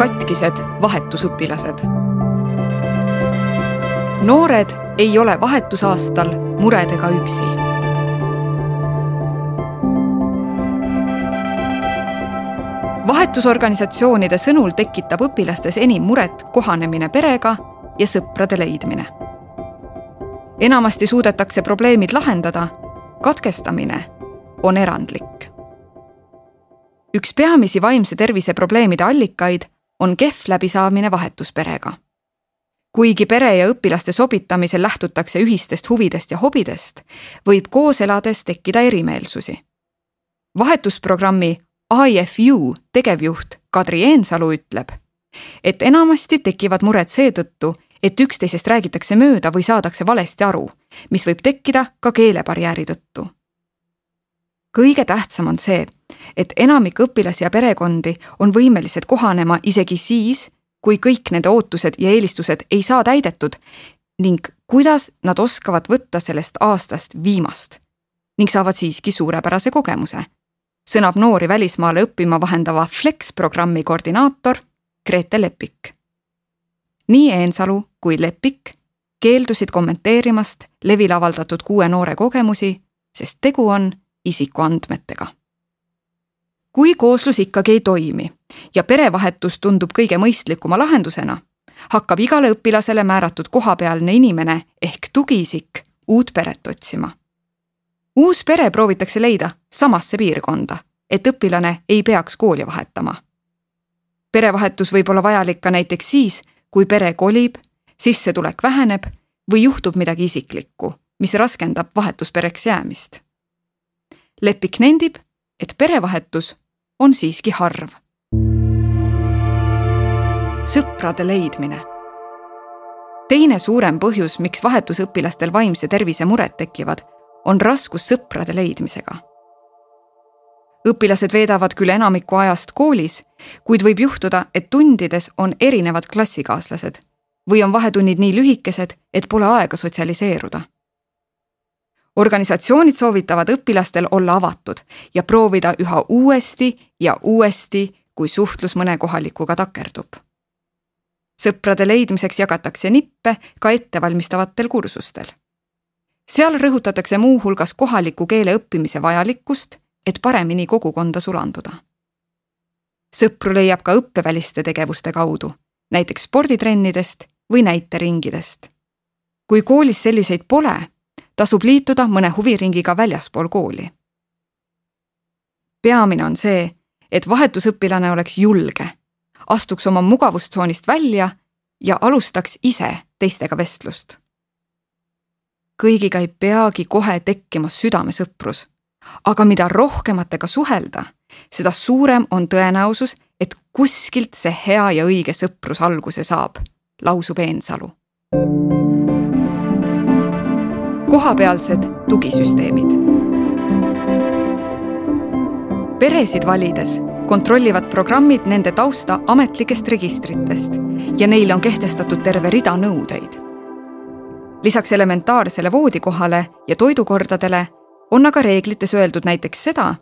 katkised vahetusõpilased. noored ei ole vahetusaastal muredega üksi. vahetusorganisatsioonide sõnul tekitab õpilastes enim muret kohanemine perega ja sõprade leidmine. enamasti suudetakse probleemid lahendada, katkestamine on erandlik üks peamisi vaimse tervise probleemide allikaid on kehv läbisaamine vahetusperega. kuigi pere ja õpilaste sobitamisel lähtutakse ühistest huvidest ja hobidest, võib koos elades tekkida erimeelsusi. vahetusprogrammi IFU tegevjuht Kadri Eensalu ütleb, et enamasti tekivad mured seetõttu, et üksteisest räägitakse mööda või saadakse valesti aru, mis võib tekkida ka keelebarjääri tõttu. Kõige tähtsam on see, et enamik õpilasi ja perekondi on võimelised kohanema isegi siis, kui kõik nende ootused ja eelistused ei saa täidetud ning kuidas nad oskavad võtta sellest aastast viimast ning saavad siiski suurepärase kogemuse, sõnab noori välismaale õppima vahendava Flex programmi koordinaator Grete Lepik. nii Eensalu kui Lepik keeldusid kommenteerimast levil avaldatud kuue noore kogemusi, sest tegu on isikuandmetega kui kooslus ikkagi ei toimi ja perevahetus tundub kõige mõistlikuma lahendusena, hakkab igale õpilasele määratud kohapealne inimene ehk tugiisik uut peret otsima. uus pere proovitakse leida samasse piirkonda, et õpilane ei peaks kooli vahetama. perevahetus võib olla vajalik ka näiteks siis, kui pere kolib, sissetulek väheneb või juhtub midagi isiklikku, mis raskendab vahetuspereks jäämist. Lepik nendib, et perevahetus on siiski harv. sõprade leidmine. teine suurem põhjus, miks vahetusõpilastel vaimse tervise mured tekivad, on raskus sõprade leidmisega. õpilased veedavad küll enamiku ajast koolis, kuid võib juhtuda, et tundides on erinevad klassikaaslased või on vahetunnid nii lühikesed, et pole aega sotsialiseeruda organisatsioonid soovitavad õpilastel olla avatud ja proovida üha uuesti ja uuesti, kui suhtlus mõne kohalikuga takerdub. sõprade leidmiseks jagatakse nippe ka ettevalmistavatel kursustel. seal rõhutatakse muuhulgas kohaliku keele õppimise vajalikkust, et paremini kogukonda sulanduda. sõpru leiab ka õppeväliste tegevuste kaudu, näiteks sporditrennidest või näiteringidest. kui koolis selliseid pole tasub liituda mõne huviringiga väljaspool kooli. peamine on see, et vahetusõpilane oleks julge, astuks oma mugavustsoonist välja ja alustaks ise teistega vestlust. kõigiga ei peagi kohe tekkima südamesõprus, aga mida rohkematega suhelda, seda suurem on tõenäosus, et kuskilt see hea ja õige sõprus alguse saab, lausub Eensalu kohapealsed tugisüsteemid. peresid valides kontrollivad programmid nende tausta ametlikest registritest ja neile on kehtestatud terve rida nõudeid. lisaks elementaarsele voodikohale ja toidukordadele on aga reeglites öeldud näiteks seda,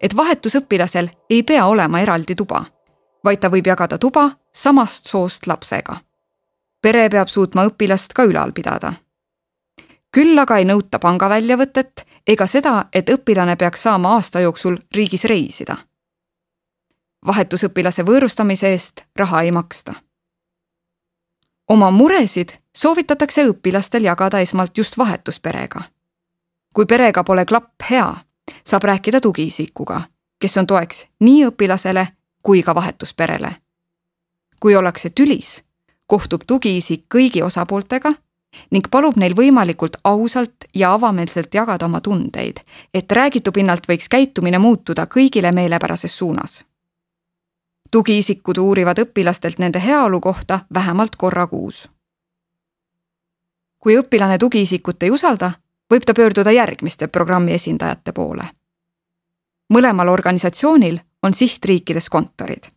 et vahetusõpilasel ei pea olema eraldi tuba, vaid ta võib jagada tuba samast soost lapsega. pere peab suutma õpilast ka ülal pidada küll aga ei nõuta pangaväljavõtet ega seda, et õpilane peaks saama aasta jooksul riigis reisida. vahetusõpilase võõrustamise eest raha ei maksta. oma muresid soovitatakse õpilastel jagada esmalt just vahetusperega. kui perega pole klapp hea, saab rääkida tugiisikuga, kes on toeks nii õpilasele kui ka vahetusperele. kui ollakse tülis, kohtub tugiisik kõigi osapooltega ning palub neil võimalikult ausalt ja avameelselt jagada oma tundeid, et räägitu pinnalt võiks käitumine muutuda kõigile meelepärases suunas. tugiisikud uurivad õpilastelt nende heaolu kohta vähemalt korra kuus. kui õpilane tugiisikut ei usalda, võib ta pöörduda järgmiste programmi esindajate poole. mõlemal organisatsioonil on sihtriikides kontorid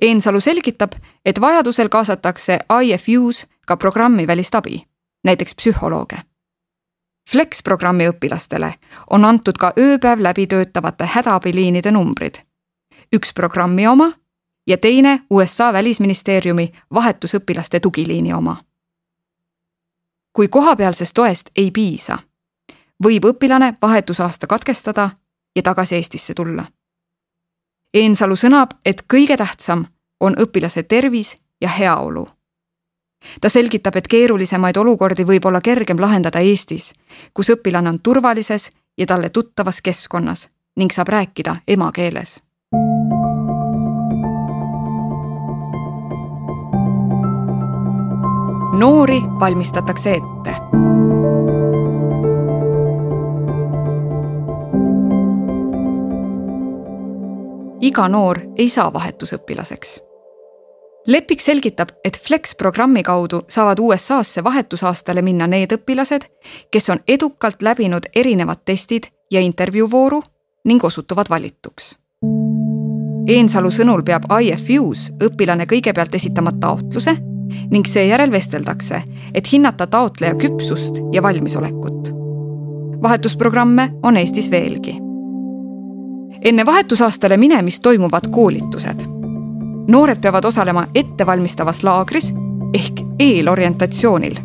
Eensalu selgitab, et vajadusel kaasatakse IFU-s ka programmivälist abi näiteks psühholooge. Flex programmi õpilastele on antud ka ööpäev läbi töötavate hädaabiliinide numbrid. üks programmi oma ja teine USA välisministeeriumi vahetusõpilaste tugiliini oma. kui kohapealsest toest ei piisa, võib õpilane vahetusaasta katkestada ja tagasi Eestisse tulla. Eensalu sõnab, et kõige tähtsam on õpilase tervis ja heaolu. Ta selgitab, et keerulisemaid olukordi võib olla kergem lahendada Eestis, kus õpilane on turvalises ja talle tuttavas keskkonnas ning saab rääkida emakeeles noori valmistatakse ette. iga noor ei saa vahetusõpilaseks. Lepik selgitab, et Flex programmi kaudu saavad USA-sse vahetusaastale minna need õpilased, kes on edukalt läbinud erinevad testid ja intervjuuvooru ning osutuvad valituks. Eensalu sõnul peab IFU-s õpilane kõigepealt esitama taotluse ning seejärel vesteldakse, et hinnata taotleja küpsust ja valmisolekut. vahetusprogramme on Eestis veelgi. enne vahetusaastale minemist toimuvad koolitused. Noored peavad osalema ettevalmistavas laagris ehk eelorientatsioonil,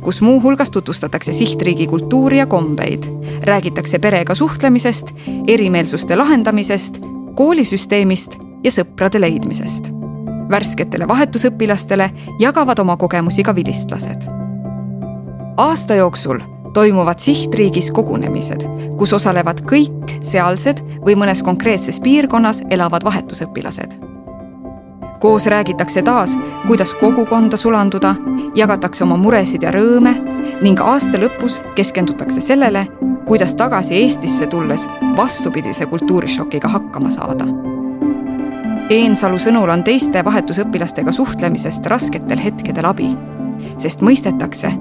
kus muuhulgas tutvustatakse sihtriigi kultuuri ja kombeid, räägitakse perega suhtlemisest, erimeelsuste lahendamisest, koolisüsteemist ja sõprade leidmisest värsketele vahetusõpilastele jagavad oma kogemusi ka vilistlased. aasta jooksul toimuvad sihtriigis kogunemised, kus osalevad kõik sealsed või mõnes konkreetses piirkonnas elavad vahetusõpilased. Koos räägitakse taas, kuidas kogukonda sulanduda, jagatakse oma muresid ja rõõme ning aasta lõpus keskendutakse sellele, kuidas tagasi Eestisse tulles vastupidise kultuurishokiga hakkama saada Eensalu sõnul on teiste vahetusõpilastega suhtlemisest rasketel hetkedel abi, sest mõistetakse,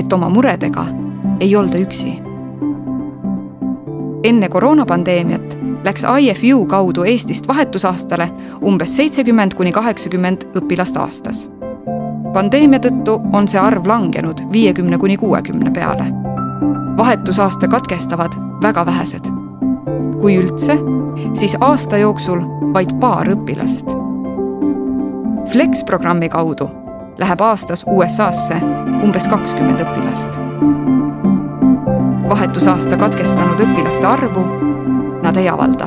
et oma muredega ei olda üksi. enne koroonapandeemiat läks IFU kaudu Eestist vahetusaastale umbes seitsekümmend kuni kaheksakümmend õpilast aastas. pandeemia tõttu on see arv langenud viiekümne kuni kuuekümne peale. vahetusaasta katkestavad väga vähesed. kui üldse, siis aasta jooksul vaid paar õpilast. Flex programmi kaudu läheb aastas USA-sse umbes kakskümmend õpilast. vahetusaasta katkestanud õpilaste arvu nad ei avalda.